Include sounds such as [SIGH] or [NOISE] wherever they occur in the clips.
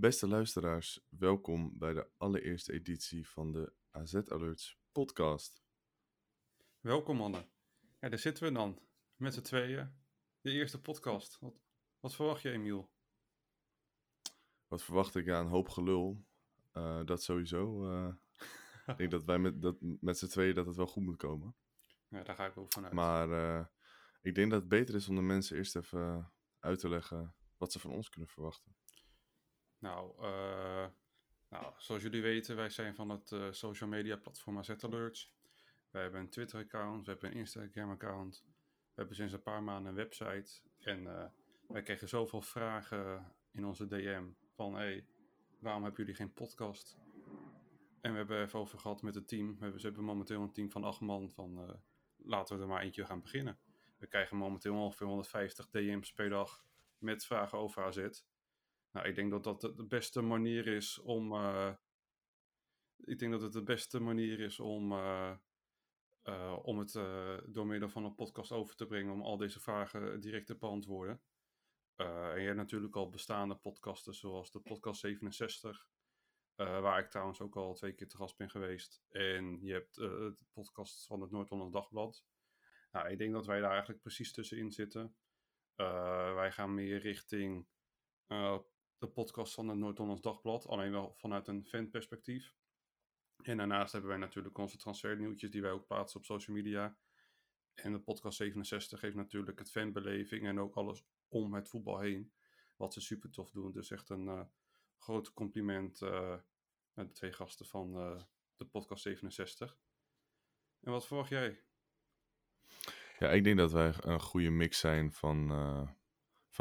Beste luisteraars, welkom bij de allereerste editie van de AZ Alerts podcast. Welkom mannen. Ja, daar zitten we dan. Met z'n tweeën. De eerste podcast. Wat, wat verwacht je, Emiel? Wat verwacht ik? Ja, een hoop gelul. Eh, dat sowieso. eh, [LAUGHS] ik denk dat wij met, dat, met z'n tweeën dat het wel goed moet komen. Ja, daar ga ik ook vanuit. Maar eh, ik denk dat het beter is om de mensen eerst even uit te leggen wat ze van ons kunnen verwachten. Nou, eh, nou, zoals jullie weten, wij zijn van het eh, social media platform AZ Alerts. Wij hebben een Twitter-account, we hebben een Instagram-account. We hebben sinds een paar maanden een website. En eh, wij kregen zoveel vragen in onze DM van... Hey, waarom hebben jullie geen podcast? En we hebben even over gehad met het team. We hebben, ze hebben momenteel een team van acht man van... laten we er maar eentje gaan beginnen. We krijgen momenteel ongeveer 150 DM's per dag met vragen over AZ. Nou, ik denk dat dat de beste manier is om. eh, ik denk dat het de beste manier is om. eh, eh, om het door middel van een podcast over te brengen. Om al deze vragen direct te beantwoorden. En je hebt natuurlijk al bestaande podcasten, zoals de podcast 67. eh, waar ik trouwens ook al twee keer te gast ben geweest. En je hebt de podcast van het Noord-Hollands Dagblad. Nou, ik denk dat wij daar eigenlijk precies tussenin zitten. Wij gaan meer richting de podcast van het Noord-Hollands Dagblad. Alleen wel vanuit een fanperspectief. En daarnaast hebben wij natuurlijk onze transfernieuwtjes die wij ook plaatsen op social media. En de podcast 67 heeft natuurlijk het fanbeleving en ook alles om het voetbal heen. Wat ze super tof doen. Dus echt een eh, groot compliment eh met de twee gasten van eh, de podcast 67. En wat verwacht jij? Ja, ik denk dat wij een goede mix zijn van, eh,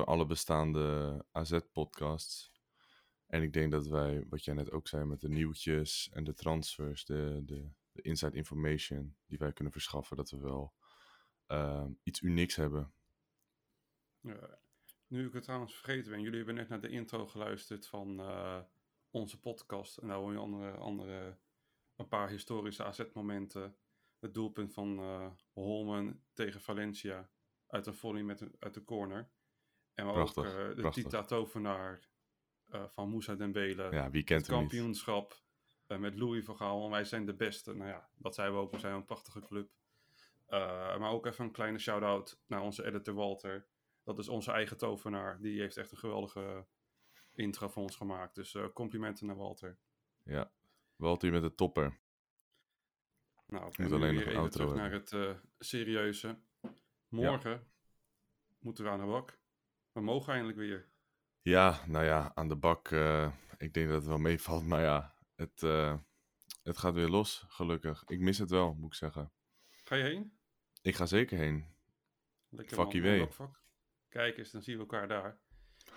alle bestaande AZ-podcasts. En ik denk dat wij, wat jij net ook zei, met de nieuwtjes en de transfers, de, de, de inside information die wij kunnen verschaffen, dat we wel eh, iets unieks hebben. Nu ik het trouwens vergeten ben, jullie hebben net naar de intro geluisterd van eh, onze podcast. En daar hoor je andere, andere, een paar historische AZ-momenten. Het doelpunt van eh Holmen tegen Valencia uit een volley met uit de corner. En maar ook Prachtig, eh, de prachtig. Tita Tovenaar eh, van Moussa Dembele. Ja, wie kent het kampioenschap eh, met Louis van Gaal. En wij zijn de beste. Nou ja, dat zijn we ook. We zijn een prachtige club. Maar ook even een kleine shout-out naar onze editor Walter. Dat is onze eigen tovenaar. Die heeft echt een geweldige intro voor ons gemaakt. Dus complimenten naar Walter. Ja, Walter met de topper. Nou, nu alleen nog even terug naar het serieuze. Morgen moeten we aan de bak. We mogen eindelijk weer. Ja, nou ja, aan de bak. eh, ik denk dat het wel meevalt, maar ja, het, eh, het gaat weer los, gelukkig. Ik mis het wel, moet ik zeggen. Ga je heen? Ik ga zeker heen. Lekker man, vak? Kijk eens, dan zien we elkaar daar.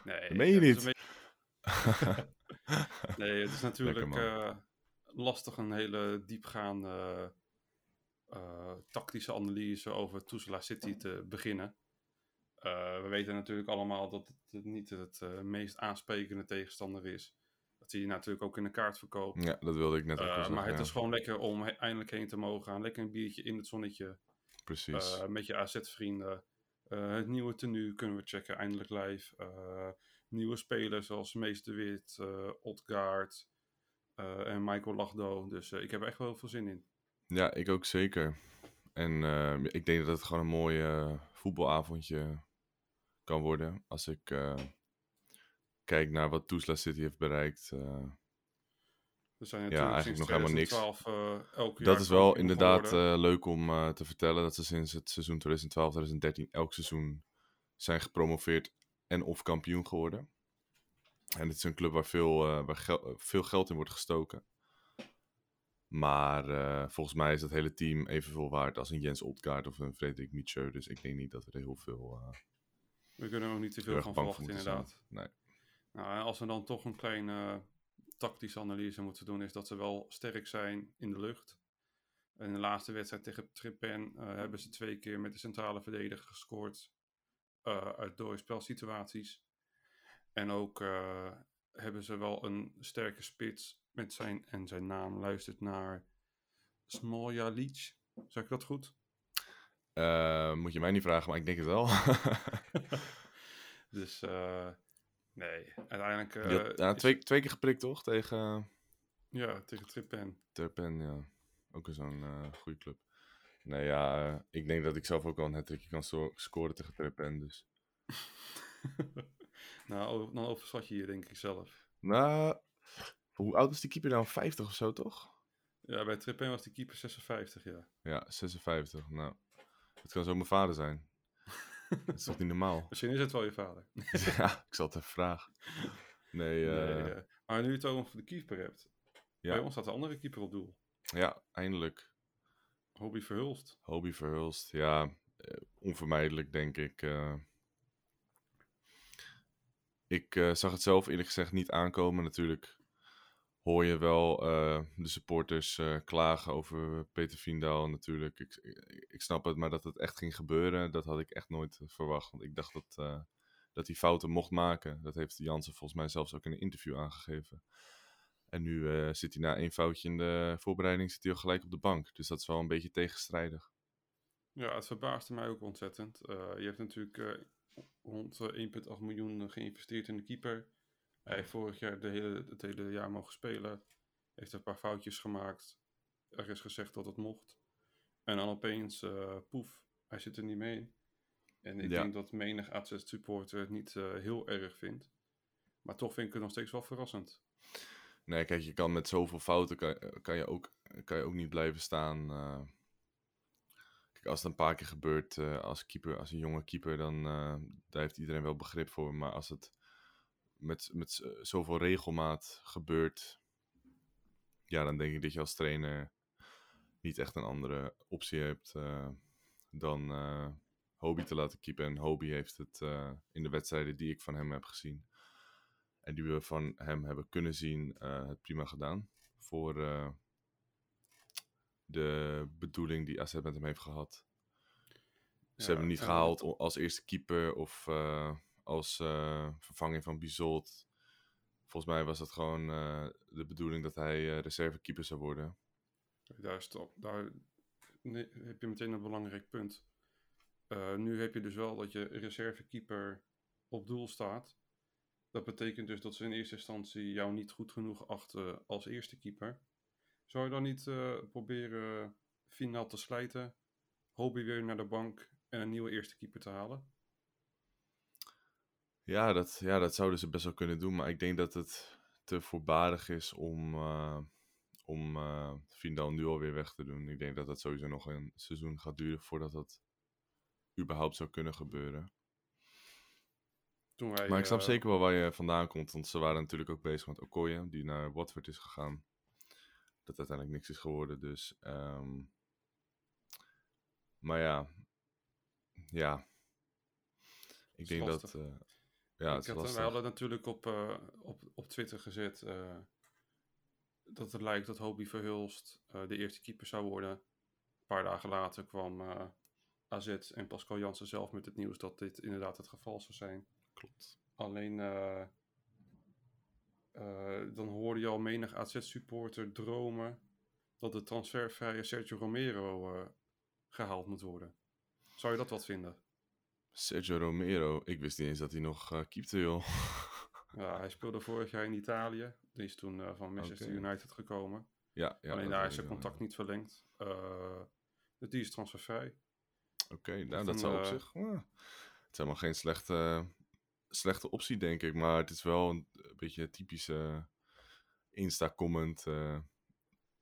Nee, Dat meen je het is niet. beetje- [LAUGHS] Nee, het is natuurlijk eh, lastig een hele diepgaande tactische analyse over Tuzla City te beginnen. Eh, we weten natuurlijk allemaal dat het niet het eh, meest aansprekende tegenstander is. Dat hij natuurlijk ook in de kaart verkoopt. Ja, dat wilde ik net ook al zeggen. maar het ja. is gewoon lekker om he- eindelijk heen te mogen gaan. Lekker een biertje in het zonnetje. Precies. met je AZ-vrienden. Het nieuwe tenue kunnen we checken, eindelijk live. Nieuwe spelers zoals Mees de Wit, Odgaard eh, en Michael Lachdo. Dus ik heb er echt wel heel veel zin in. Ja, ik ook zeker. En ik denk dat het gewoon een mooi voetbalavondje kan worden. Als ik eh, kijk naar wat Tuzla City heeft bereikt. eh, We zijn Ja, eigenlijk nog helemaal niks. 2012 eh, elk jaar dat is wel inderdaad eh, leuk om eh, te vertellen. Dat ze sinds het seizoen 2012-2013 elk seizoen zijn gepromoveerd en of kampioen geworden. En het is een club waar veel, eh, waar gel- veel geld in wordt gestoken. Maar eh, volgens mij is dat hele team evenveel waard als een Jens Odgaard of een Frederik Mietje. Dus ik denk niet dat er heel veel eh, We kunnen er ook niet te veel van verwachten, inderdaad. Nee. Nou, als we dan toch een klein eh, tactische analyse moeten doen, is dat ze wel sterk zijn in de lucht. In de laatste wedstrijd tegen Trippen eh, hebben ze twee keer met de centrale verdediger gescoord eh, uit dode spelsituaties. En ook eh, hebben ze wel een sterke spits met zijn, en zijn naam luistert naar Smolja Leach. Zeg ik dat goed? Eh, moet je mij niet vragen, maar ik denk het wel. [LAUGHS] [LAUGHS] Dus eh, nee, uiteindelijk... Eh, ja, twee, twee keer geprikt, toch? Tegen ja, tegen Trippen. Terpen, ja. Ook zo'n goede club. Nee, ja, ik denk dat ik zelf ook wel een hat kan scoren tegen Terpen, dus... [LAUGHS] nou, dan overschat je je denk ik zelf. Nou, hoe oud is die keeper nou? 50 of zo, toch? Ja, bij Trippen was die keeper 56, ja. Ja, 56. Nou, het kan zo mijn vader zijn. [LAUGHS] Dat is toch niet normaal? Misschien is het wel je vader. [LAUGHS] ja, ik zal het even vragen. Nee, eh, Nee, eh, maar nu je het over de keeper hebt. Ja. Bij ons staat de andere keeper op doel. ja, eindelijk. Hobby Verhulst. Hobby Verhulst, ja, eh, onvermijdelijk denk ik. ik zag het zelf eerlijk gezegd niet aankomen. Natuurlijk hoor je wel eh, de supporters eh, klagen over Peter Viendaal natuurlijk. Ik, ik, snap het, maar dat het echt ging gebeuren, dat had ik echt nooit eh, verwacht. Want ik dacht dat, dat hij fouten mocht maken. Dat heeft Jansen volgens mij zelfs ook in een interview aangegeven. En nu zit hij na één foutje in de voorbereiding zit hij al gelijk op de bank. Dus dat is wel een beetje tegenstrijdig. Ja, het verbaasde mij ook ontzettend. Je hebt natuurlijk rond eh, 1,8 miljoen geïnvesteerd in de keeper. Hij heeft vorig jaar de hele, het hele jaar mogen spelen. Heeft een paar foutjes gemaakt. Er is gezegd dat het mocht. En dan opeens, eh, poef, hij zit er niet mee. En ik Ja. denk dat menig AZ-supporter het niet eh, heel erg vindt. Maar toch vind ik het nog steeds wel verrassend. Nee, kijk, je kan met zoveel fouten kan, kan, je, ook, kan je ook niet blijven staan. eh. kijk, als het een paar keer gebeurt als keeper, als een jonge keeper, dan daar heeft iedereen wel begrip voor. Maar als het met, met z- zoveel regelmaat gebeurt, ja, dan denk ik dat je als trainer niet echt een andere optie hebt eh, dan eh Hobie te laten keepen. En Hobie heeft het eh, in de wedstrijden die ik van hem heb gezien en die we van hem hebben kunnen zien, eh, het prima gedaan. Voor eh, de bedoeling die AZ met hem heeft gehad. Ze Ja, hebben hem niet gehaald als eerste keeper of eh, als eh, vervanging van Bizot. Volgens mij was het gewoon eh, de bedoeling dat hij eh reservekeeper zou worden. Daar, is toch, daar heb je meteen een belangrijk punt. Nu heb je dus wel dat je reservekeeper op doel staat. Dat betekent dus dat ze in eerste instantie jou niet goed genoeg achten als eerste keeper. Zou je dan niet proberen finaal te slijten, Hobby weer naar de bank en een nieuwe eerste keeper te halen? Ja dat, ja, dat zouden ze best wel kunnen doen. Maar ik denk dat het te voorbarig is om, eh om eh Vindal nu alweer weg te doen. Ik denk dat dat sowieso nog een seizoen gaat duren voordat dat überhaupt zou kunnen gebeuren. Toen wij, Maar ik snap eh, zeker wel waar je vandaan komt. Want ze waren natuurlijk ook bezig met Okoye, die naar Watford is gegaan. Dat uiteindelijk niks is geworden. Dus. ehm, maar ja. Ja. Ik denk dat. Eh, ja, het ik had, lastig. wij hadden natuurlijk op, eh, op, op Twitter gezet eh, dat het lijkt dat Hobie Verhulst eh, de eerste keeper zou worden. Een paar dagen later kwam eh, AZ en Pascal Jansen zelf met het nieuws dat dit inderdaad het geval zou zijn. Klopt. Alleen eh, eh, dan hoorde je al menig AZ-supporter dromen dat de transfervrije Sergio Romero eh, gehaald moet worden. Zou je dat wat vinden? Sergio Romero. Ik wist niet eens dat hij nog eh keepte, joh. [LAUGHS] Ja, hij speelde vorig jaar in Italië. Die is toen eh, van Manchester. United gekomen. ja, ja. Alleen daar is zijn wel, contract ja. niet verlengd. Eh, dus die is transfervrij. Oké, nou, dat zou op eh, zich... eh, het is helemaal geen slechte, slechte optie, denk ik. Maar het is wel een, een beetje een typische Insta-comment. eh,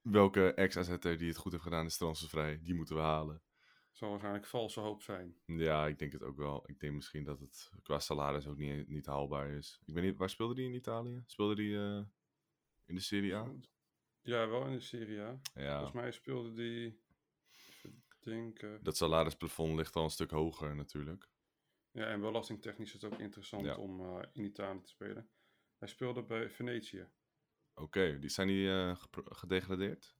welke ex-AZ'er die het goed heeft gedaan is transfervrij. Die moeten we halen. Zal waarschijnlijk valse hoop zijn. Ja, ik denk het ook wel. Ik denk misschien dat het qua salaris ook niet, niet haalbaar is. Ik weet niet, waar speelde hij in Italië? Speelde hij eh, in de Serie A? Ja, wel in de Serie A. Ja, Volgens mij speelde die... Denken... dat salarisplafond ligt al een stuk hoger natuurlijk. Ja, en belastingtechnisch is het ook interessant Ja. om eh, in Italië te spelen. Hij speelde bij Venetië. Oké, die zijn die eh, gedegradeerd?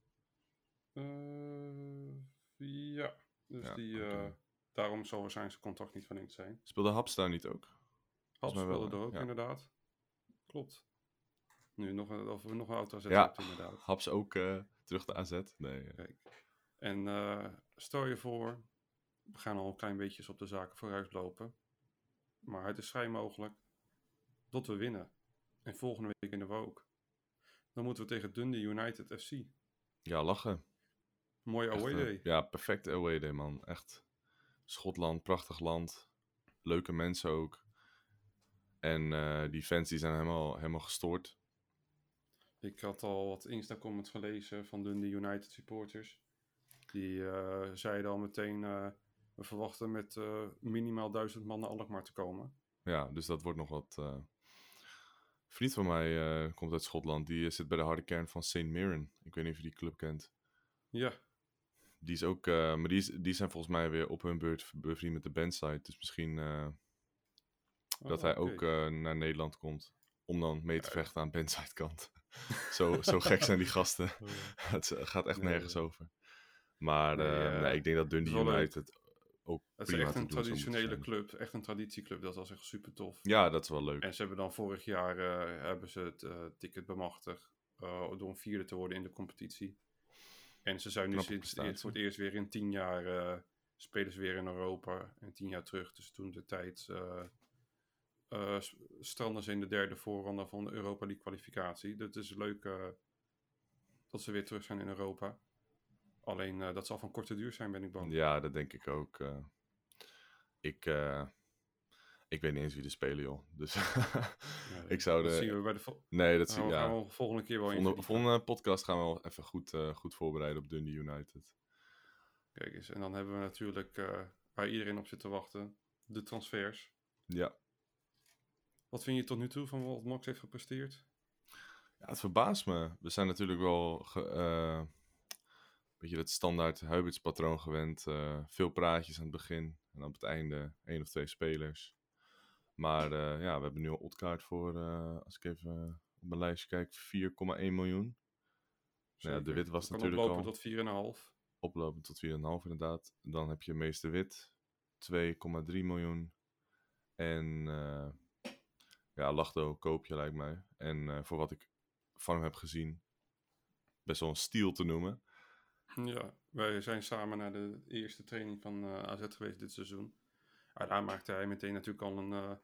Ja, dus Ja, die, eh, daarom zal waarschijnlijk zijn contract niet verlengd zijn. Speelde Haps daar niet ook? Haps speelde er ook, Ja. inderdaad. Klopt. Nu nog een, of we nog een auto AZ Ja, hebt, inderdaad. [LAUGHS] Haps ook eh, terug de AZ? Nee. eh, Kijk. En eh, stel je voor, we gaan al een klein beetje op de zaken vooruit lopen. Maar het is vrij mogelijk dat we winnen. En volgende week winnen we ook. Dan moeten we tegen Dundee United FC. Ja, lachen. Mooi away eh, day. ja, perfect away day, man. Echt. Schotland, prachtig land. Leuke mensen ook. En eh, die fans die zijn helemaal, helemaal gestoord. Ik had al wat Insta-comments gelezen van Dundee United supporters. Die eh, zeiden al meteen, eh, we verwachten met eh, minimaal duizend man naar Alkmaar te komen. Ja, dus dat wordt nog wat. eh. Vriend van mij eh, komt uit Schotland. Die eh, zit bij de harde kern van St. Mirren. Ik weet niet of je die club kent. Ja, Die is ook, eh, maar die, is, die zijn volgens mij weer op hun beurt bevriend met de bandside. Dus misschien eh, dat Oh, hij ook eh, naar Nederland komt. Om dan mee te vechten aan bandside kant. [LAUGHS] zo, zo gek zijn die gasten. [LAUGHS] het eh, gaat echt Oh. Nee. nergens over. Maar Nee, nee, ik denk dat het Dundee. United ook Het is echt een traditionele club, echt een traditieclub. Dat was echt super tof. Ja, dat is wel leuk. En ze hebben dan vorig jaar hebben ze het ticket bemachtigd eh, door een vierde te worden in de competitie. En ze zijn nu sinds voor het eerst weer in tien jaar eh, spelen ze weer in Europa. En tien jaar terug, dus toen de tijd, eh eh, stranden ze in de derde voorronde van de Europa League kwalificatie. Dat is leuk dat ze weer terug zijn in Europa. Alleen dat zal van korte duur zijn, ben ik bang. Ja, dat denk ik ook. ik, ik weet niet eens wie er spelen, joh. Dus Ja, [LAUGHS] ik zou dat de... zien we bij de vol- Nee, dat zie gaan we, ja. we volgende keer wel in Volgende, verdiepen. volgende podcast gaan we wel even goed, eh, goed voorbereiden op Dundee United. Kijk eens, en dan hebben we natuurlijk, eh, waar iedereen op zit te wachten, de transfers. Ja. Wat vind je tot nu toe van wat Max heeft gepresteerd? ja, het verbaast me. We zijn natuurlijk wel ge, eh, beetje dat standaard Huberts patroon gewend. veel praatjes aan het begin en op het einde één of twee spelers. Maar eh, ja, we hebben nu al Otkaart voor, eh, als ik even op mijn lijstje kijk, 4,1 miljoen. Nou ja, de. Wit was natuurlijk oplopen al- tot 4,5. oplopend tot 4,5 inderdaad. Dan heb je Meester Wit, 2,3 miljoen. En eh ja, Lachdo koop je lijkt mij. En voor wat ik van hem heb gezien, best wel een stiel te noemen. Ja, wij zijn samen naar de eerste training van AZ geweest dit seizoen. Ja, daar maakte hij meteen natuurlijk al een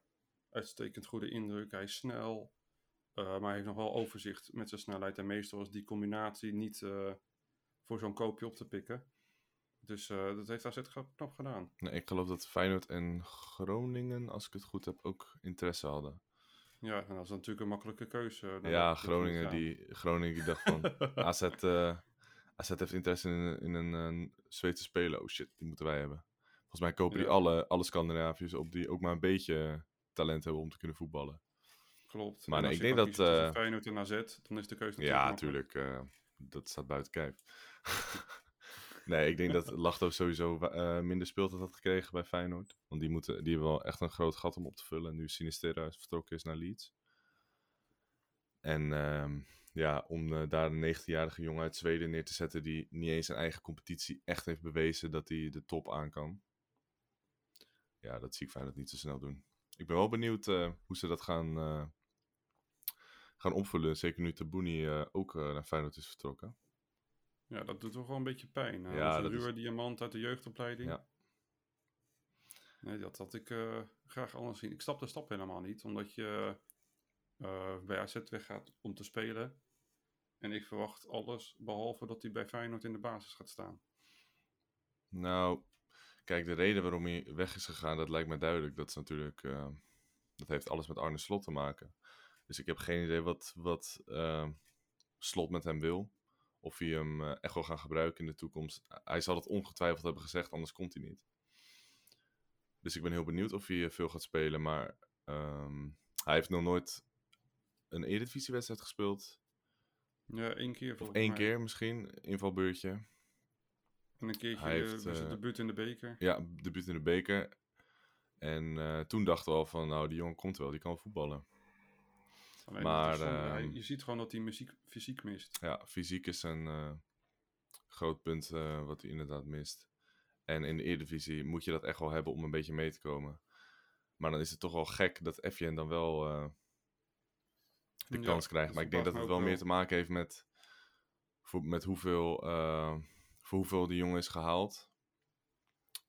uitstekend goede indruk. Hij is snel, eh, maar hij heeft nog wel overzicht met zijn snelheid. En meestal is die combinatie niet eh, voor zo'n koopje op te pikken. Dus eh, dat heeft AZ knap gedaan. Nee, ik geloof dat Feyenoord en Groningen, als ik het goed heb, ook interesse hadden. Ja, en dat is natuurlijk een makkelijke keuze. Ja, Groningen die, Groningen die dacht van, [LAUGHS] AZ, AZ heeft interesse in, in een Zweedse speler. Oh shit, die moeten wij hebben. Volgens mij kopen die Ja. alle, alle Scandinaviërs op die ook maar een beetje talent hebben om te kunnen voetballen. Klopt. Maar nee, ik denk dat, eh, Feyenoord en AZ, dan is de keuze natuurlijk Ja, natuurlijk. eh, dat staat buiten kijf. [LAUGHS] nee, ik denk dat Lachto sowieso eh, minder speeltijd had gekregen bij Feyenoord. Want die, moeten, die hebben wel echt een groot gat om op te vullen. Nu Sinisterra vertrokken is naar Leeds. En ehm, ja, om daar een 19-jarige jongen uit Zweden neer te zetten... die niet eens zijn eigen competitie echt heeft bewezen dat hij de top aan kan. Ja, dat zie ik Feyenoord niet zo snel doen. Ik ben wel benieuwd eh, hoe ze dat gaan, eh, gaan opvullen. Zeker nu Tabouni eh ook naar Feyenoord is vertrokken. Ja, dat doet toch wel een beetje pijn. hè? Ja, is- ruwe diamant uit de jeugdopleiding. Ja. Nee, dat had ik graag anders zien. Ik stap de stap helemaal niet, omdat je bij AZ weggaat om te spelen. En ik verwacht alles, behalve dat hij bij Feyenoord in de basis gaat staan. Nou, kijk, de reden waarom hij weg is gegaan, dat lijkt me duidelijk. Dat is natuurlijk, eh, dat heeft alles met Arne Slot te maken. Dus ik heb geen idee wat, wat eh, Slot met hem wil. Of hij hem eh, echt wil gaan gebruiken in de toekomst. Hij zal het ongetwijfeld hebben gezegd, anders komt hij niet. Dus ik ben heel benieuwd of hij eh, veel gaat spelen. Maar ehm, hij heeft nog nooit een Eredivisie-wedstrijd gespeeld. Ja, één keer Of één mij. keer misschien, invalbeurtje. En een keertje Hij heeft, zijn eh, debuut in de beker. Ja, debuut in de beker. En eh, toen dachten we al van, nou, die jongen komt wel, die kan voetballen. Alleen Maar, ehm, je ziet gewoon dat hij muziek, fysiek mist. Ja, fysiek is een eh, groot punt wat hij inderdaad mist. En in de Eredivisie moet je dat echt wel hebben om een beetje mee te komen. Maar dan is het toch wel gek dat Efjen dan wel de Ja, kans krijgt. Maar ik denk dat het wel meer te maken heeft met, met hoeveel, voor hoeveel de jongen is gehaald.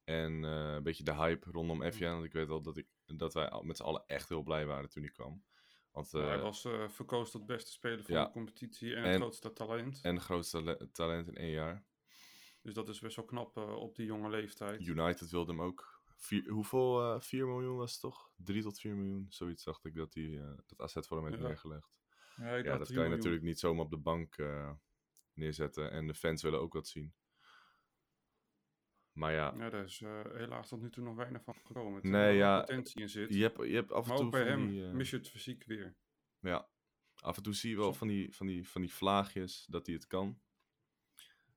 En eh, een beetje de hype rondom Efjen. Want ik weet wel dat, ik, dat wij met z'n allen echt heel blij waren toen hij kwam. Want, hij eh, was eh, verkozen tot beste speler van ja. de competitie en, En- het grootste talent. en grootste tale- talent in één jaar. Dus dat is best wel knap op die jonge leeftijd. United wilde hem ook. Vier, hoeveel? eh 4 miljoen was het toch? 3 tot 4 miljoen. Zoiets dacht ik dat, hij, dat AZ voor hem heeft Ja. neergelegd. Ja, Ja, dat 3 kan je miljoen. natuurlijk niet zomaar op de bank neerzetten. En de fans willen ook wat zien. Maar ja, Ja, daar is eh, helaas tot nu toe nog weinig van gekomen. Nee, Terwijl er ja, potentie in zit. je hebt, je hebt af en maar toe ook bij van hem die, eh, mis je het fysiek weer. Ja, af en toe zie je wel van die, van, die, van die vlaagjes dat hij het kan.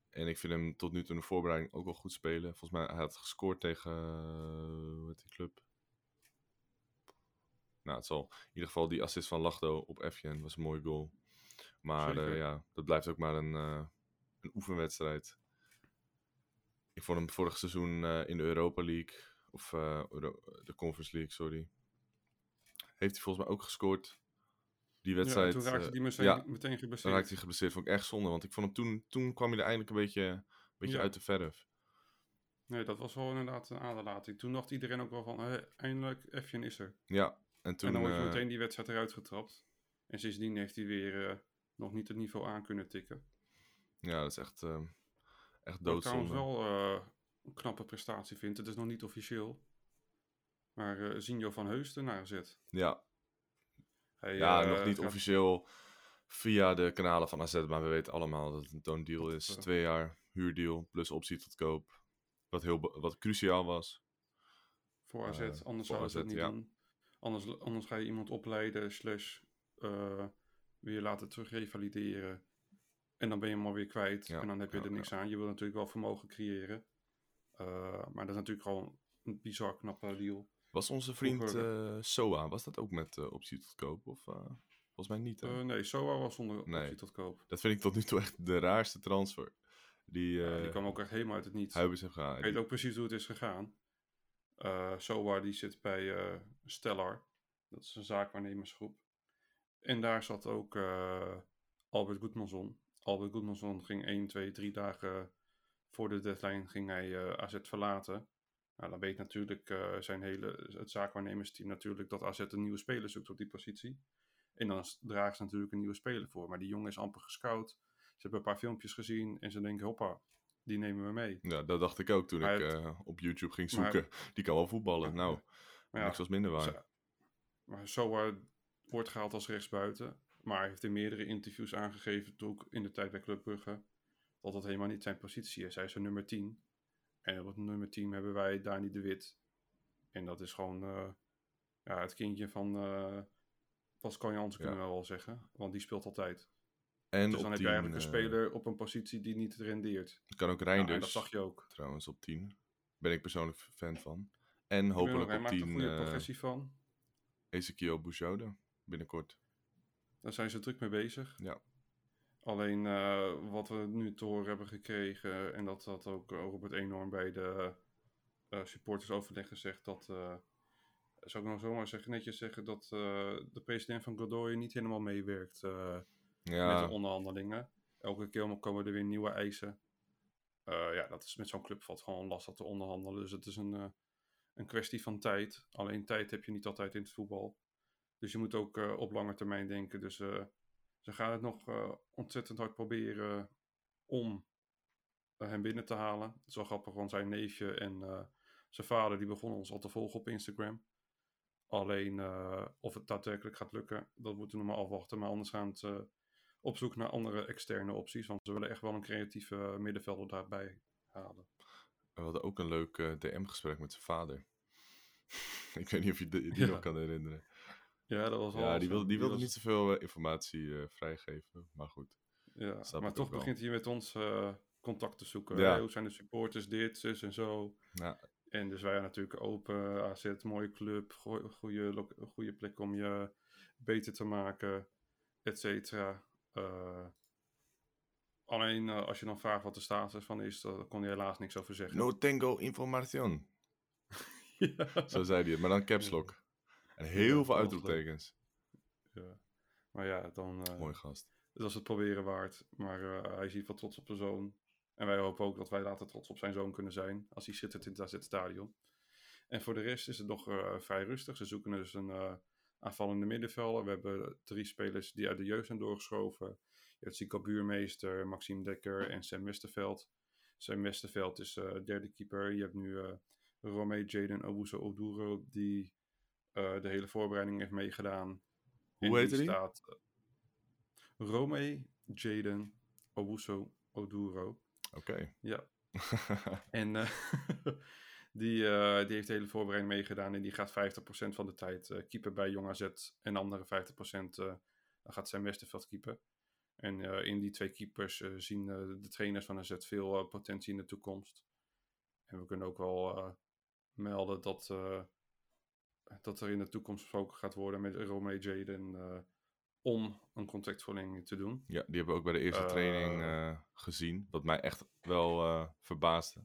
En ik vind hem tot nu toe in de voorbereiding ook wel goed spelen. Volgens mij hij had gescoord tegen uh, hoe heet die club. Nou, het zal in ieder geval die assist van Lachdo op Efjen was een mooie goal. Maar eh, ja, dat blijft ook maar een, eh, een oefenwedstrijd. Ik vond hem vorig seizoen eh, in de Europa League, of eh, de Conference League, sorry. Heeft hij volgens mij ook gescoord. Die Ja, wedstrijd. toen raakte eh, hij meteen, ja, meteen geblesseerd. raakte hij geblesseerd. Vond ik echt zonde. Want ik vond hem toen, toen kwam hij er eindelijk een beetje, een beetje Ja. uit de verf. Nee, dat was wel inderdaad een aderlating. Toen dacht iedereen ook wel van, hé, eindelijk, Efjen is er. Ja, en toen... en dan wordt je eh, meteen die wedstrijd eruit getrapt. En sindsdien heeft hij weer eh, nog niet het niveau aan kunnen tikken. ja, dat is echt, eh, echt Wat ik trouwens doodzonde. wel eh, een knappe prestatie vind. Het is nog niet officieel. Maar eh Zinjo van Heusden naar zet. Ja, Hij, ja eh, nog niet gaat- officieel via de kanalen van AZ. Maar we weten allemaal dat het een toon deal is. Twee jaar huurdeal plus optie tot koop. Wat, heel, wat cruciaal was. Voor AZ, anders voor zouden ze het AZ, niet ja. doen. Anders, anders ga je iemand opleiden, slash weer laten terug revalideren. En dan ben je hem alweer kwijt. Ja, En dan heb je ja, er niks aan. Je wil natuurlijk wel vermogen creëren. Uh, maar dat is natuurlijk gewoon een bizar knappe deal. Was onze vriend uh, Soa, was dat ook met uh, optie tot koop? Of volgens mij niet? Nee, Soa was zonder nee. optie tot koop. Dat vind ik tot nu toe echt de raarste transfer. Die, die kwam ook echt helemaal uit het niets. Huibers heeft gehaald. Ik weet ook precies hoe het is gegaan. Soa die zit bij Stellar. Dat is een zaakwaarnemersgroep. En daar zat ook Albert Goedmanson. Albert Goedmanson ging 1, 2, 3 dagen voor de deadline ging hij uh, AZ verlaten. Nou, dan weet natuurlijk uh, zijn hele, het zaakwaarnemersteam natuurlijk dat AZ een nieuwe speler zoekt op die positie. En dan draagt ze natuurlijk een nieuwe speler voor. Maar die jongen is amper gescout. Ze hebben een paar filmpjes gezien en ze denken, hoppa, die nemen we mee. Ja, dat dacht ik ook toen Maar ik het- uh, op YouTube ging zoeken. [LAUGHS] Die kan wel voetballen. Nou, ja, niks was minder waar. Zo- Maar Soa wordt gehaald als rechtsbuiten. Maar hij heeft in meerdere interviews aangegeven, toen ook in de tijd bij Club Brugge, dat dat helemaal niet zijn positie is. Hij is een nummer 10. En op het nummer 10 hebben wij Dani de Wit. En dat is gewoon eh, ja, het kindje van eh Pascal kunnen we wel zeggen. Want die speelt altijd. En Dus op dan heb je 10, eigenlijk een eh, speler op een positie die niet rendeert. kan ook Ja, en Reinders. dat zag je ook. Trouwens, op 10. Ben ik persoonlijk fan van. En ben ook- hopelijk hij op maakt een 10 goede uh, progressie van. Ezekiel Bouchaude. Binnenkort. Daar zijn ze druk mee bezig. Ja. Alleen eh, wat we nu te horen hebben gekregen, en dat dat ook eh, Robert enorm bij de eh supportersoverleg gezegd, dat, zou ik nou zomaar zeggen, netjes zeggen, dat de president van Godoy niet helemaal meewerkt met de onderhandelingen. Elke keer komen er weer nieuwe eisen. Ja, dat is met zo'n club valt gewoon lastig te onderhandelen. Dus het is een, een kwestie van tijd. Alleen tijd heb je niet altijd in het voetbal. Dus je moet ook eh, op lange termijn denken. Dus eh, ze gaan het nog eh, ontzettend hard proberen om hem binnen te halen. Het is wel grappig, want zijn neefje en zijn vader die begonnen ons al te volgen op Instagram. Alleen of het daadwerkelijk gaat lukken, dat moeten we nog maar afwachten. Maar anders gaan ze op zoek naar andere externe opties. Want ze willen echt wel een creatieve middenvelder daarbij halen. we hadden ook een leuk DM-gesprek met zijn vader. [LAUGHS] ik weet niet of je die, die Ja. nog kan herinneren. Ja, dat was wel Ja, die wilde, die wilde was- niet zoveel eh, informatie eh, vrijgeven. Maar goed. Ja, maar toch begint hij met ons eh, contact te zoeken. Ja. Hey, hoe zijn de supporters, dit, zus en zo. Ja, En dus wij natuurlijk open, AZ, mooie club, goede, goede plek om je beter te maken, et cetera. Alleen als je dan vraagt wat de status van is, daar kon hij helaas niks over zeggen. No tengo información. [LAUGHS] ja. Zo zei hij het, maar dan caps lock. En heel Ja, veel uitroeptekens. ja. Maar ja, dan eh, Mooi gast. het was het proberen waard. Maar eh, hij is ieder geval trots op zijn zoon. En wij hopen ook dat wij later trots op zijn zoon kunnen zijn. Als hij zit in het AZ-stadion. En voor de rest is het nog eh, vrij rustig. Ze zoeken dus een aanvallende middenvelder. We hebben drie spelers die uit de jeugd zijn doorgeschoven. Je hebt Zico Buurmeester, Maxime Dekker en Sam Westerveld. Sam Westerveld is derde keeper. Je hebt nu Romee Jaden Owusu Oduro die de hele voorbereiding heeft meegedaan. Hoe En heette die? Staat, eh, Romee Jaden Owusu Oduro. Oké. Ja, [LAUGHS] en eh, [LAUGHS] die, eh, die heeft de hele voorbereiding meegedaan. En die gaat 50% van de tijd eh keeper bij Jong AZ. En de andere 50% eh, dan gaat zijn Westerveld keeper. En eh, in die twee keepers eh, zien eh, de trainers van AZ veel eh, potentie in de toekomst. En we kunnen ook wel eh, melden dat, eh, dat er in de toekomst gesproken gaat worden met Romeo Jaden eh, om een contractverlenging te doen. Ja, die hebben we ook bij de eerste Eh. training eh, gezien. Wat mij echt wel verbaasde.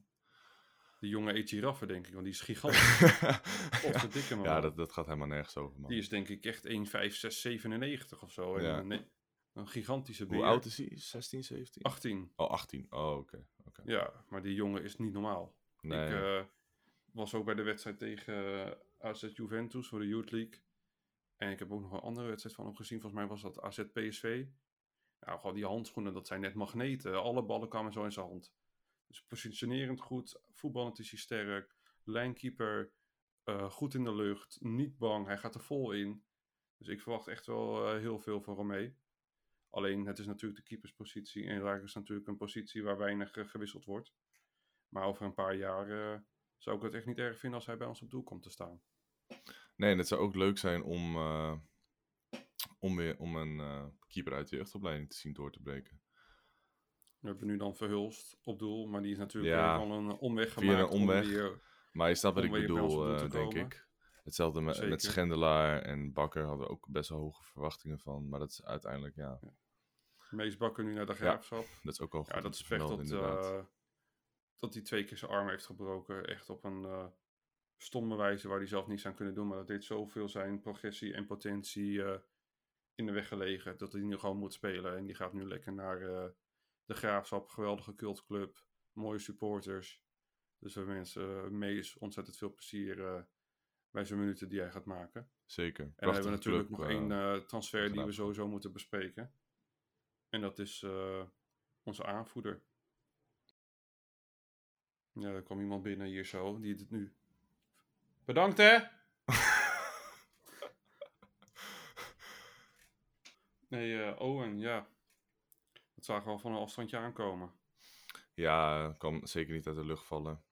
De jonge Echiraffe, denk ik, want die is gigantisch. [LAUGHS] Potverdikke man. ja, dat, dat gaat helemaal nergens over, man. Die is denk ik echt 1, 5, 6, 97 of zo. En, Ja. een gigantische Hoe beer. oud is hij? 16, 17? 18. Oh, 18. Oh, oké. Ja, maar die jongen is niet normaal. Nee. Ik was ook bij de wedstrijd tegen AZ Juventus voor de Youth League. En ik heb ook nog een andere wedstrijd van hem gezien. Volgens mij was dat AZ PSV. Nou, gewoon die handschoenen, dat zijn net magneten. Alle ballen kwamen zo in zijn hand. Dus positionerend goed, voetballend is hij sterk. Lijnkeeper, eh, goed in de lucht, niet bang, hij gaat er vol in. Dus ik verwacht echt wel eh, heel veel van Romee. Alleen, het is natuurlijk de keeperspositie. En daar is natuurlijk een positie waar weinig eh, gewisseld wordt. Maar over een paar jaar zou ik het echt niet erg vinden als hij bij ons op doel komt te staan. Nee, en het zou ook leuk zijn om, eh, om, weer, om een eh, keeper uit de jeugdopleiding te zien door te breken. We hebben nu dan Verhulst op doel, maar die is natuurlijk Ja, weer van een omweg via gemaakt. een omweg. Om weer, Maar je snapt wat ik bedoel, doel eh, denk ik. Hetzelfde met, met. Schendelaar en Bakker hadden we ook best wel hoge verwachtingen van. Maar dat is uiteindelijk, ja, Mees Bakker nu naar de graafschap. dat is ook al goed. Ja, dat is vermelden, dat, dat hij twee keer zijn arm heeft gebroken. Echt op een stomme wijze waar hij zelf niets aan kunnen doen. Maar dat deed zoveel zijn progressie en potentie eh, in de weg gelegen. Dat hij nu gewoon moet spelen. En die gaat nu lekker naar eh, de graafschap. Geweldige cultclub. Mooie supporters. Dus we wensen uh, Mees ontzettend veel plezier eh, bij zijn minuten die hij gaat maken. Zeker. En dan hebben we natuurlijk club, nog eh, één eh, transfer die we sowieso moeten bespreken. En dat is eh, onze aanvoerder. Ja, er kwam iemand binnen hier zo, die het nu... Bedankt hè! [LAUGHS] nee, eh, Owen, ja. Dat zagen we al van een afstandje aankomen. Ja, kan zeker niet uit de lucht vallen.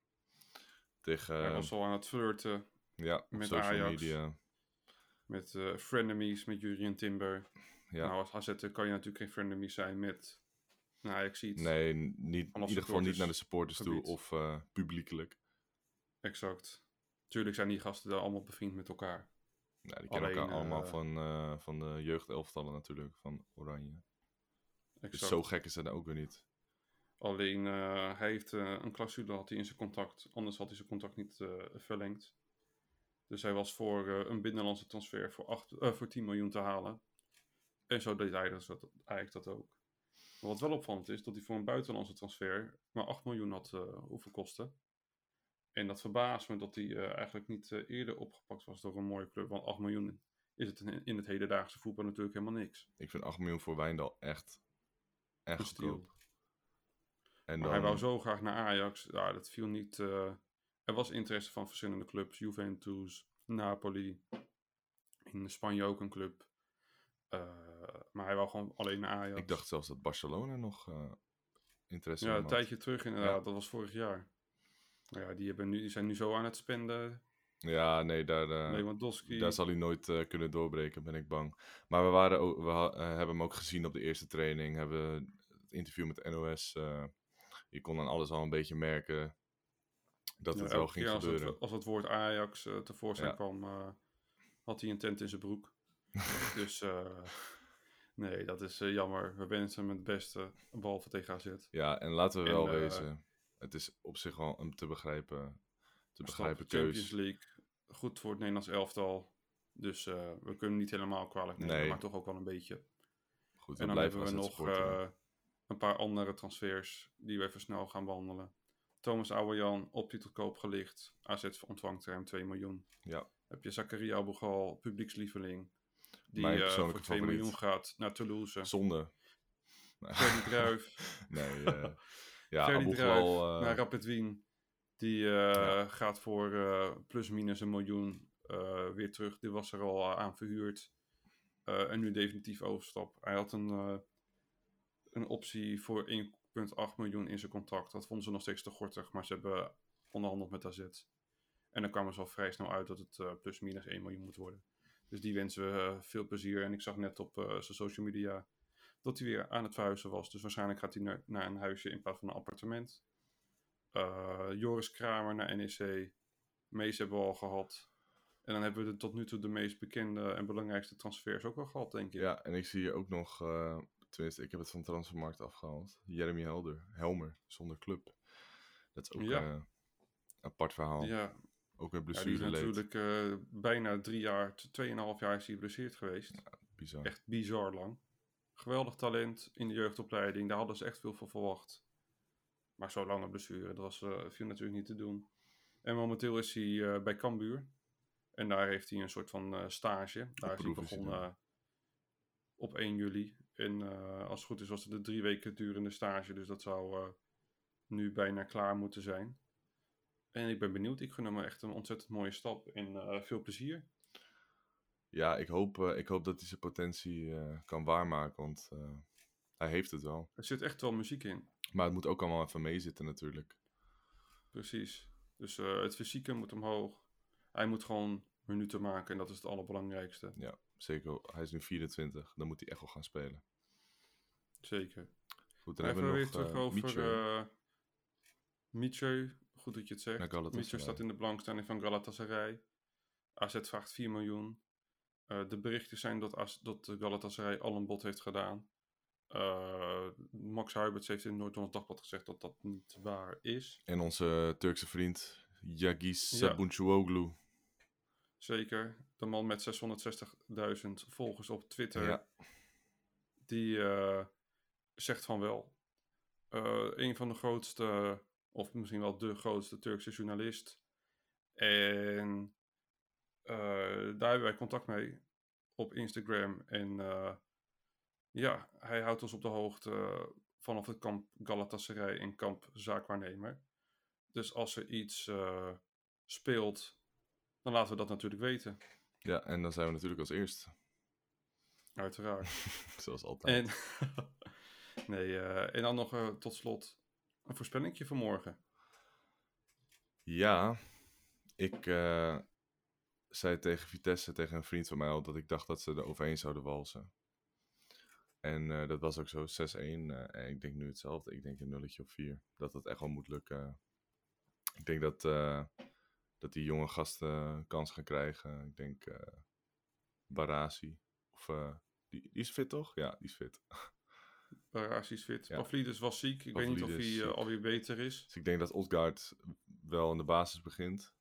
Tegen, Hij was al aan het flirten ja, met social Ajax. media. met eh frenemies, met Jurien Timber. Ja. Nou, als AZ kan je natuurlijk geen frenemies zijn met een ajax nee, n- niet, in ieder geval niet naar de supporters toe of eh, publiekelijk. Exact. Tuurlijk zijn die gasten daar allemaal bevriend met elkaar. Die kennen Alleen, elkaar allemaal eh, van, eh, van de jeugdelftallen natuurlijk, van Oranje. Dus zo gek is dat ook weer niet. Alleen eh, hij heeft een clausule had hij in zijn contract. Anders had hij zijn contract niet verlengd. Dus hij was voor een binnenlandse transfer voor, acht, voor 10 miljoen te halen. En zo deed hij dat, eigenlijk dat ook. Maar wat wel opvallend is, dat hij voor een buitenlandse transfer maar 8 miljoen had hoeven kosten. En dat verbaast me dat hij eh, eigenlijk niet eh, eerder opgepakt was door een mooie club. Want 8 miljoen is het in, in het hedendaagse voetbal natuurlijk helemaal niks. Ik vind 8 miljoen voor Wijndal echt, echt goedkoop. En dan, hij wou zo graag naar Ajax. Ja, dat viel niet. eh, er was interesse van verschillende clubs. Juventus, Napoli. In Spanje ook een club. Maar hij wou gewoon alleen naar Ajax. Ik dacht zelfs dat Barcelona nog interesse Ja, in een had. tijdje terug inderdaad. Ja. Dat was vorig jaar. Maar ja, die, hebben nu, die zijn nu zo aan het spenden. Ja, nee, daar, eh, daar zal hij nooit eh, kunnen doorbreken, ben ik bang. Maar we, waren ook, we ha- eh, hebben hem ook gezien op de eerste training. Hebben het interview met NOS. je kon aan alles al een beetje merken dat Ja, het wel ging als gebeuren. het, als het woord Ajax tevoorschijn Ja. kwam, had hij een tent in zijn broek. [LAUGHS] dus nee, dat is jammer. We wensen hem het beste, behalve tegen AZ. Ja, en laten we En, wel eh, wezen. Het is op zich wel een te begrijpen, te begrijpen Champions keus. League, goed voor het Nederlands elftal. Dus eh, we kunnen hem niet helemaal kwalijk nemen, Nee. maar toch ook wel een beetje. Goed, En dan hebben we nog supporteren. eh, een paar andere transfers die we even snel gaan behandelen. Thomas Ouwejan op titelkoop gelicht. AZ ontvangt ruim 2 miljoen. Ja. Heb je Zakaria Bogal, publiekslieveling. Die eh, persoonlijke voor 2 favoriet. miljoen gaat naar Toulouse. Zonde. Ferdy Druif. [LAUGHS] nee, eh, [LAUGHS] ja, Ferdy Abu Druif Ghal, eh, naar Rapid Wien. Die eh, gaat voor eh, plus minus een miljoen weer terug. Die was er al aan verhuurd. En nu definitief overstap. Hij had een, een optie voor 1,8 miljoen in zijn contract. Dat vonden ze nog steeds te gortig. Maar ze hebben onderhandeld met AZ. En dan kwamen ze al vrij snel uit dat het plus minus 1 miljoen moet worden. Dus die wensen we veel plezier. En ik zag net op zijn social media dat hij weer aan het verhuizen was. Dus waarschijnlijk gaat hij naar, naar een huisje in plaats van een appartement. Eh, Joris Kramer naar NEC. Mees hebben we al gehad. En dan hebben we de, tot nu toe de meest bekende en belangrijkste transfers ook wel gehad, denk ik. Ja, en ik zie hier ook nog, eh, tenminste, ik heb het van Transfermarkt afgehaald. Jeremy Helder, Helmer, zonder club. Dat is ook Ja. eh, een apart verhaal. Ja, Ook met ja, die is blessure natuurlijk bijna drie jaar, tweeënhalf jaar is hij geblesseerd geweest. Bizar. Echt bizar lang. Geweldig talent in de jeugdopleiding. Daar hadden ze echt veel van verwacht. Maar zo lange blessure, dat was, eh, viel natuurlijk niet te doen. En momenteel is hij eh, bij Cambuur. En daar heeft hij een soort van eh, stage. Daar is hij begonnen op 1 juli. En als het goed is was het een drie weken durende stage. Dus dat zou nu bijna klaar moeten zijn. En ik ben benieuwd. Ik gun hem echt een ontzettend mooie stap. En veel plezier. Ja, ik hoop, eh, ik hoop dat hij zijn potentie eh, kan waarmaken, want eh, hij heeft het wel. Er zit echt wel muziek in. Maar het moet ook allemaal even meezitten natuurlijk. Precies. Dus het fysieke moet omhoog. Hij moet gewoon minuten maken en dat is het allerbelangrijkste. Ja, zeker. Hij is nu 24, dan moet hij echt wel gaan spelen. Zeker. Goed, dan Even hebben we weer nog terug over Mietje. uh. Goed dat je het zegt. Mietje staat in de belangstelling van Galatasaray. AZ vraagt 4 miljoen. Eh, de berichten zijn dat, AZ dat Galatasaray al een bod heeft gedaan. Eh, Max Huiberts heeft in Noord-Hollands Dagblad gezegd dat dat niet waar is. En onze Turkse vriend Yagis Ja. Sabuncuoglu. Zeker. De man met 660.000 volgers op Twitter. Ja. Die eh, zegt van wel. Een van de grootste, of misschien wel de grootste Turkse journalist. En daar hebben wij contact mee op Instagram. En eh, ja, hij houdt ons op de hoogte vanaf het kamp Galatasaray en kamp Zaakwaarnemer. Dus als er iets eh, speelt, dan laten we dat natuurlijk weten. Ja, en dan zijn we natuurlijk als eerste. Uiteraard. [LAUGHS] Zoals altijd. En, [LAUGHS] nee, eh, en dan nog eh, tot slot een voorspellingje voor morgen. Ja, ik eh, zei tegen Vitesse, tegen een vriend van mij al, dat ik dacht dat ze er overheen zouden walsen. En eh, dat was ook zo, 6-1. eh, en ik denk nu hetzelfde. Ik denk een nulletje of 4. Dat dat echt wel moet lukken. Ik denk dat, eh, dat die jonge gasten kans gaan krijgen. Ik denk Barasi. Of, die, die is fit toch? Ja, die is fit. [LAUGHS] Barasi is fit. Ja. Pavlidis was ziek. Ik weet niet of hij alweer beter is. Dus ik denk dat Odgaard wel in de basis begint.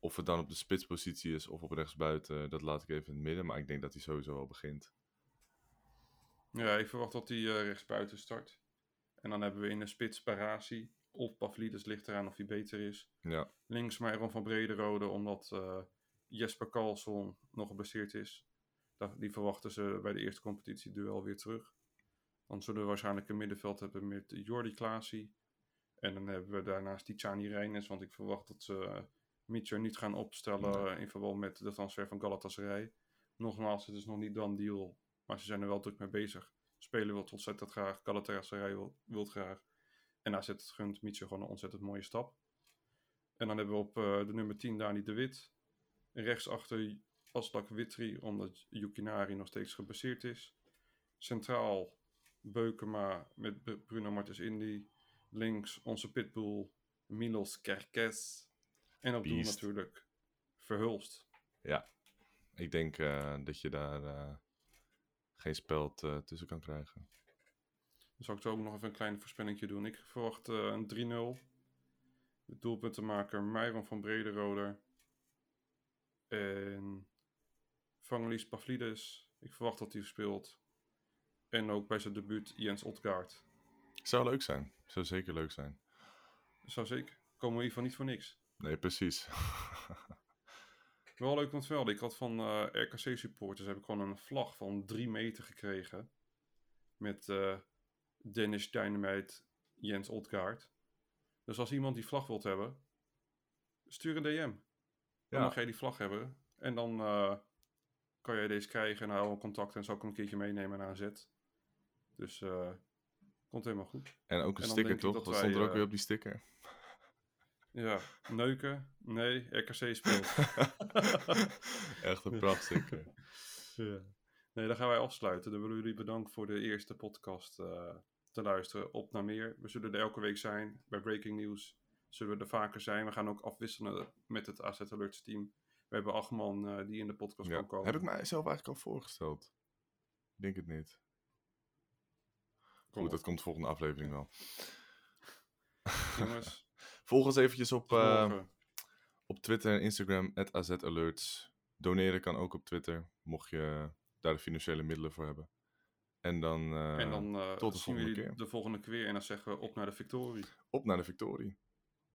Of het dan op de spitspositie is of op rechtsbuiten, dat laat ik even in het midden. Maar ik denk dat hij sowieso wel begint. Ja, ik verwacht dat hij eh, rechtsbuiten start. En dan hebben we in de spits Barasi. Of Pavlidis ligt eraan of hij beter is. Ja, Links Myron van Brederode, omdat eh, Jesper Karlsson nog geblesseerd is. Die verwachten ze bij de eerste competitieduel weer terug. Dan zullen we waarschijnlijk een middenveld hebben met Jordi Klaasie. En dan hebben we daarnaast Tijani Reines, want ik verwacht dat ze uh, Mitchell niet gaan opstellen Nee. in verband met de transfer van Galatasaray. Nogmaals, het is nog niet dan deal, maar ze zijn er wel druk mee bezig. Spelen wil ontzettend graag, Galatasaray wil, wil graag. En AZ gunt Mitchell gewoon een ontzettend mooie stap. En dan hebben we op eh, de nummer 10 Dani de Wit. Rechtsachter Aslak Witri, omdat Yukinari nog steeds gebaseerd is. Centraal Beukema met Br- Bruno Martens Indy. Links onze pitbull Milos Kerkes. En op doel natuurlijk Verhulst. ik denk eh, dat je daar eh, geen speld eh, tussen kan krijgen. Dan zal ik zo ook nog even een klein voorspellingje doen. Ik verwacht een 3-0. De doelpuntenmaker Myron van Brederode. En Vangelis Pavlidis. Ik verwacht dat hij speelt. En ook bij zijn debuut Jens Otgaard. Zou leuk zijn. Zou zeker leuk zijn. Zou zeker. Komen we hiervan niet voor niks. Nee, precies. Wel leuk te melden. Ik had van eh, RKC-supporters heb ik gewoon een vlag van 3 meter gekregen. Met eh, Dennis Dynamite, Jens Otgaard. Dus als iemand die vlag wilt hebben, stuur een DM. Dan Ja. mag jij die vlag hebben. En dan eh, kan jij deze krijgen en houden we contact. En zal ik hem een keertje meenemen naar AZ. Dus komt helemaal goed. En ook een En sticker, ik toch? dat stond er ook weer op die sticker? Ja, neuken? Nee, RKC speelt. [LAUGHS] Echt een prachtsticker. [LAUGHS] Ja. Nee, dan gaan wij afsluiten. Dan willen jullie bedanken voor de eerste podcast eh, te luisteren. Op naar meer. We zullen er elke week zijn. Bij Breaking News zullen we er vaker zijn. We gaan ook afwisselen met het AZ Alerts team. We hebben acht man eh, die in de podcast Ja. kan komen. Heb ik mijzelf eigenlijk al voorgesteld? Ik denk het niet. Kom Goed, op, dat komt de volgende aflevering wel. jongens. [LAUGHS] Volg ons eventjes op, eh, op Twitter en Instagram, @azalerts. Doneren kan ook op Twitter, mocht je daar de financiële middelen voor hebben. En dan, eh, en dan eh, tot de volgende keer. de volgende keer. En dan zeggen we op naar de victorie. op naar de victorie.